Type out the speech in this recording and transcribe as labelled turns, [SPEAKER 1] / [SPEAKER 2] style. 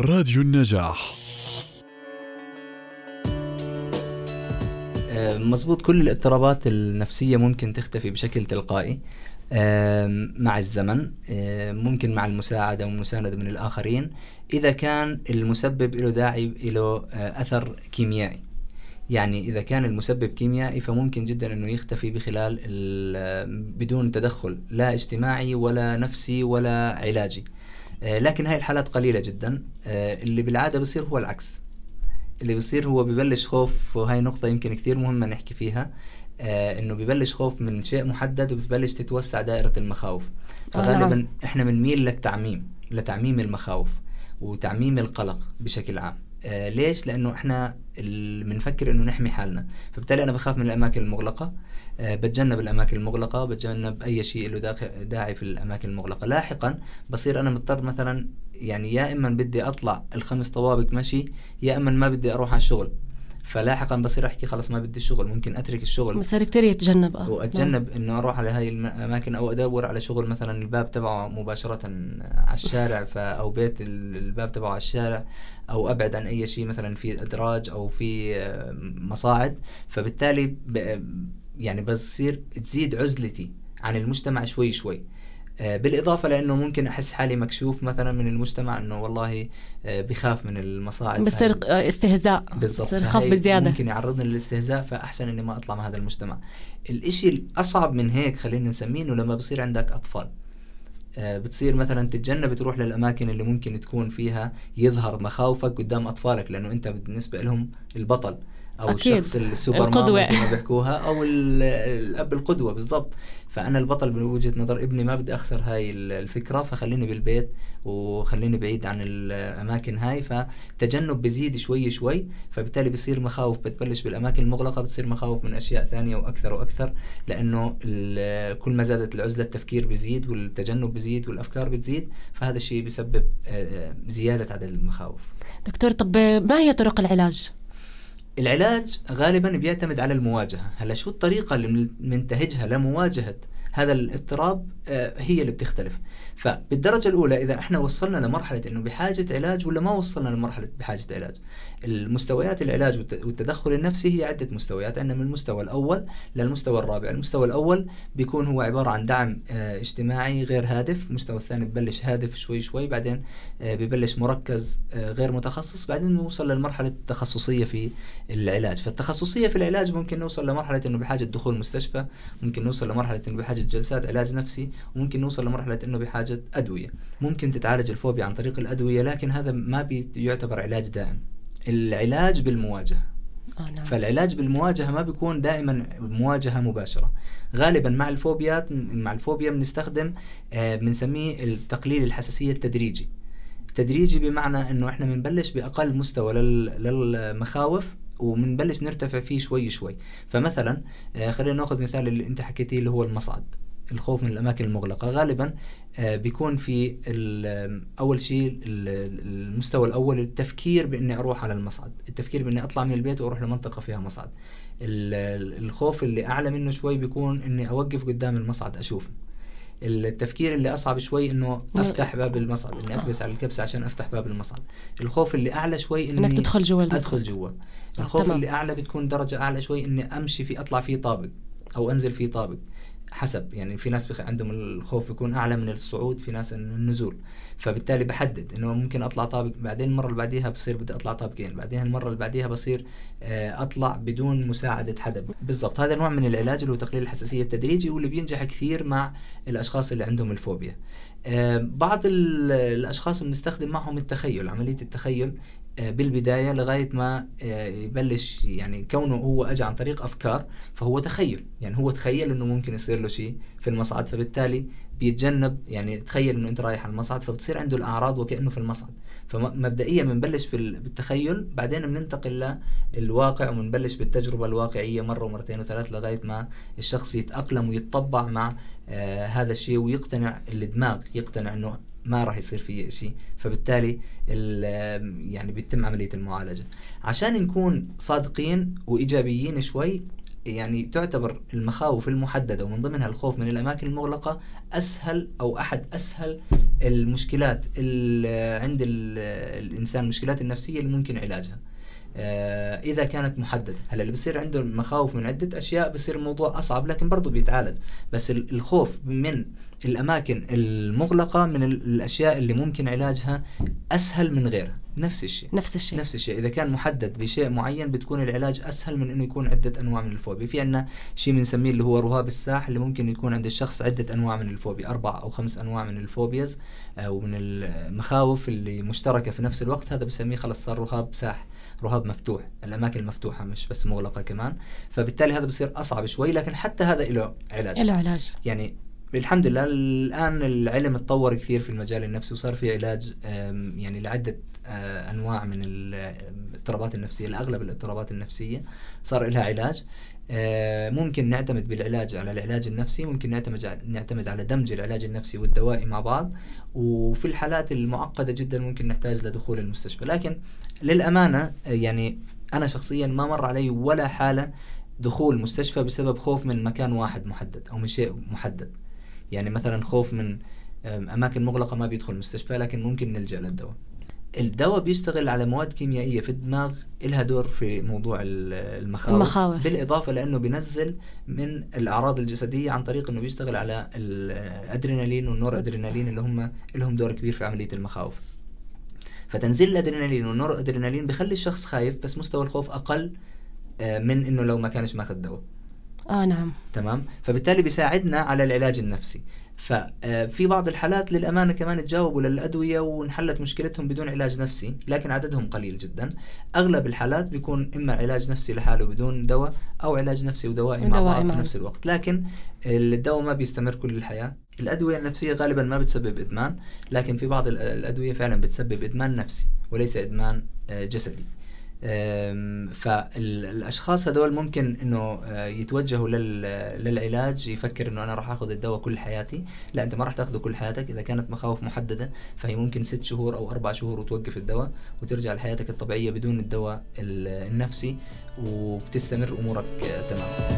[SPEAKER 1] راديو النجاح.
[SPEAKER 2] آه، مظبوط كل الاضطرابات النفسية ممكن تختفي بشكل تلقائي آم، مع الزمن آم، ممكن مع المساعدة والمساندة من الآخرين إذا كان المسبب له داعي له آه، أثر كيميائي. يعني إذا كان المسبب كيميائي فممكن جدا أنه يختفي بخلال ال- بدون تدخل لا اجتماعي ولا نفسي ولا علاجي. آه، لكن هاي الحالات قليلة جدا. آه، اللي بالعادة بصير هو العكس. اللي بصير هو ببلش خوف وهاي نقطة يمكن كثير مهمة نحكي فيها آه إنه ببلش خوف من شيء محدد وبتبلش تتوسع دائرة المخاوف. فغالبا
[SPEAKER 3] نعم.
[SPEAKER 2] إحنا بنميل للتعميم لتعميم المخاوف وتعميم القلق بشكل عام. آه ليش؟ لأنه إحنا بنفكر إنه نحمي حالنا. فبالتالي أنا بخاف من الأماكن المغلقة. آه بتجنب الأماكن المغلقة بتجنب أي شيء له داعي في الأماكن المغلقة. لاحقا بصير أنا مضطر مثلا يعني يا إما بدي أطلع الخمس طوابق مشي يا إما ما بدي أروح على الشغل. فلاحقا بصير أحكي خلص ما بدي الشغل ممكن أترك الشغل.
[SPEAKER 3] بصير كتير يتجنب آه.
[SPEAKER 2] وأتجنب إنه أروح على هاي الاماكن أو أدور على شغل مثلا الباب تبعه مباشرة على الشارع ف أو بيت ال- الباب تبعه على الشارع أو أبعد عن أي شيء مثلا في إدراج أو في آه، مصاعد. فبالتالي ب- يعني بصير تزيد عزلتي عن المجتمع شوي شوي. آه، بالإضافة لأنه ممكن أحس حالي مكشوف مثلا من المجتمع أنه والله آه، بخاف من المصاعد
[SPEAKER 3] بصير. آه، استهزاء بصير خاف
[SPEAKER 2] فهي
[SPEAKER 3] بزيادة.
[SPEAKER 2] ممكن يعرضني للاستهزاء فأحسن إني ما أطلع مع هذا المجتمع. الإشي الأصعب من هيك خلينا نسميه انه لما بصير عندك أطفال. بتصير مثلا تتجنب تروح للأماكن اللي ممكن تكون فيها يظهر مخاوفك قدام أطفالك لأنه أنت بالنسبة لهم البطل. أو
[SPEAKER 3] أكيد.
[SPEAKER 2] الشخص السوبر
[SPEAKER 3] القدوة.
[SPEAKER 2] ماما زي ما بيحكوها أو ال- الأب القدوة بالضبط فأنا البطل من وجهة نظر ابني ما بدي أخسر هاي ال- الفكرة فخليني بالبيت وخليني بعيد عن الأماكن هاي فتجنب بزيد شوي شوي فبالتالي بصير مخاوف بتبلش بالأماكن المغلقة بتصير مخاوف من أشياء ثانية وأكثر وأكثر لأنه كل ما زادت العزلة التفكير بيزيد والتجنب بيزيد والأفكار بتزيد فهذا الشيء بيسبب آه، زيادة عدد المخاوف
[SPEAKER 3] دكتور طب ما هي طرق العلاج؟
[SPEAKER 2] العلاج غالبا بيعتمد على المواجهة. هلا شو الطريقة اللي بننتهجها لمواجهة هذا الاضطراب آه، هي اللي بتختلف. فبالدرجة الأولى إذا إحنا وصلنا لمرحلة إنه بحاجة علاج ولا ما وصلنا لمرحلة بحاجة علاج المستويات العلاج والت- والتدخل النفسي هي عدة مستويات عندنا من المستوى الأول للمستوى الرابع. المستوى الأول بيكون هو عبارة عن دعم آه، اجتماعي غير هادف المستوى الثاني ببلش هادف شوي شوي بعدين آه، ببلش مركز غير متخصص بعدين نوصل للمرحلة التخصصية في العلاج. فالتخصصية في العلاج ممكن نوصل لمرحلة إنه بحاجة دخول مستشفى ممكن نوصل لمرحلة إنه بحاجة جلسات علاج نفسي وممكن نوصل لمرحلة إنه بحاجة أدوية. ممكن تتعالج الفوبيا عن طريق الأدوية لكن هذا ما بيعتبر علاج دائم. العلاج بالمواجهة.
[SPEAKER 3] آه نعم.
[SPEAKER 2] فالعلاج بالمواجهة ما بيكون دائما مواجهة مباشرة. غالبا مع الفوبيات مع الفوبيا بنستخدم آه، بنسميه التقليل الحساسية التدريجي. تدريجي بمعنى إنه إحنا بنبلش بأقل مستوى لل- للمخاوف وبنبلش نرتفع فيه شوي شوي. فمثلا آه، خلينا نأخذ مثال اللي أنت حكيتيه اللي هو المصعد الخوف من الأماكن المغلقة. غالبا آه، بيكون في أول شيء ال- المستوى الأول التفكير بإني أروح على المصعد. التفكير بإني أطلع من البيت وأروح لمنطقة فيها مصعد. ال- الخوف اللي أعلى منه شوي بيكون إني أوقف قدام المصعد أشوف التفكير اللي أصعب شوي إنه أفتح باب المصعد إني أكبس على الكبسه عشان أفتح باب المصعد الخوف اللي أعلى شوي إني
[SPEAKER 3] إنك تدخل جوا
[SPEAKER 2] أدخل جوا. الخوف
[SPEAKER 3] تمام.
[SPEAKER 2] اللي أعلى بتكون درجة أعلى شوي إني أمشي في أطلع فيه طابق أو أنزل فيه طابق. حسب. يعني في ناس بخ... عندهم الخوف بيكون أعلى من الصعود في ناس النزول. فبالتالي بحدد إنه ممكن أطلع طابق بعدين المرة اللي بعديها بصير بدي أطلع طابقين بعدين المرة اللي بعديها بصير آه، أطلع بدون مساعدة حدا. بالضبط. هذا نوع من العلاج اللي هو تقليل الحساسية التدريجي واللي بينجح كثير مع الأشخاص اللي عندهم الفوبيا. آه، بعض ال- الأشخاص بنستخدم معهم التخيل عملية التخيل. آه، بالبداية لغاية ما آه، يبلش يعني كونه هو اجى عن طريق أفكار فهو تخيل. يعني هو تخيل إنه ممكن يصير له شيء في المصعد فبالتالي بيتجنب يعني تخيل إنه أنت رايح على المصعد فبتصير عنده الأعراض وكأنه في المصعد. فمبدئيا بنبلش بالتخيل بعدين بننتقل للواقع وبنبلش بالتجربة الواقعية مرة ومرتين وثلاث لغاية ما الشخص يتأقلم ويتطبع مع آه هذا الشيء ويقتنع الدماغ يقتنع إنه ما راح يصير فيه شيء فبالتالي ال- يعني بيتم عملية المعالجة. عشان نكون صادقين وإيجابيين شوي يعني تعتبر المخاوف المحددة ومن ضمنها الخوف من الأماكن المغلقة أسهل أو أحد أسهل المشكلات اللي عند الإنسان المشكلات النفسية اللي ممكن علاجها. آه، إذا كانت محددة. هلا اللي بصير عنده مخاوف من عدة أشياء بصير الموضوع أصعب لكن برضه بيتعالج. بس الخوف من الأماكن المغلقة من الأشياء اللي ممكن علاجها أسهل من غيرها. نفس الشيء.
[SPEAKER 3] نفس الشيء.
[SPEAKER 2] نفس الشيء. إذا كان محدد بشيء معين بتكون العلاج أسهل من إنه يكون عدة أنواع من الفوبيا. في عندنا شيء بنسميه اللي هو رهاب الساح اللي ممكن يكون عند الشخص عدة أنواع من الفوبيا. أربع أو خمس أنواع من الفوبياز أو من المخاوف اللي مشتركة في نفس الوقت. هذا بسميه خلص صار رهاب ساح رهاب مفتوح. الأماكن المفتوحة مش بس مغلقة كمان. فبالتالي هذا بصير أصعب شوي لكن حتى هذا له علاج.
[SPEAKER 3] له علاج.
[SPEAKER 2] يعني الحمد لله الآن العلم تطور كثير في المجال النفسي وصار في علاج يعني لعدة آه، أنواع من الاضطرابات النفسية. الأغلب الاضطرابات النفسية صار لها علاج. آه، ممكن نعتمد بالعلاج على العلاج النفسي ممكن نعتمد نعتمد على دمج العلاج النفسي والدوائي مع بعض. وفي الحالات المعقده جدا ممكن نحتاج لدخول المستشفى. لكن للأمانة يعني أنا شخصيا ما مر علي ولا حالة دخول مستشفى بسبب خوف من مكان واحد محدد أو من شيء محدد. يعني مثلا خوف من أماكن مغلقة ما بيدخل المستشفى لكن ممكن نلجأ للدواء. الدواء بيشتغل على مواد كيميائية في الدماغ لها دور في موضوع المخاوف,
[SPEAKER 3] المخاوف.
[SPEAKER 2] بالإضافة لأنه بينزل من الأعراض الجسدية عن طريق إنه بيشتغل على الأدرينالين والنور ادرينالين اللي هم لهم دور كبير في عملية المخاوف. فتنزيل الأدرينالين والنور ادرينالين بيخلي الشخص خايف بس مستوى الخوف أقل آه، من إنه لو ما كانش ماخذ دواء.
[SPEAKER 3] آه نعم.
[SPEAKER 2] تمام؟ فبالتالي بيساعدنا على العلاج النفسي. ففي بعض الحالات للأمانة كمان تجاوبوا للأدوية وانحلت مشكلتهم بدون علاج نفسي لكن عددهم قليل جدا. أغلب الحالات بيكون إما علاج نفسي لحاله بدون دواء أو علاج نفسي ودوائي مع بعض في نفس الوقت. لكن الدواء ما بيستمر كل الحياة. الأدوية النفسية غالبا ما بتسبب إدمان لكن في بعض الأدوية فعلا بتسبب إدمان نفسي وليس إدمان آه، جسدي. فالأشخاص هذول ممكن إنه آه، يتوجهوا للعلاج يفكر إنه أنا راح آخذ الدواء كل حياتي. لا أنت ما راح تاخذه كل حياتك. إذا كانت مخاوف محددة فهي ممكن ست شهور أو أربع شهور وتوقف الدواء وترجع لحياتك الطبيعية بدون الدواء النفسي وبتستمر أمورك تمام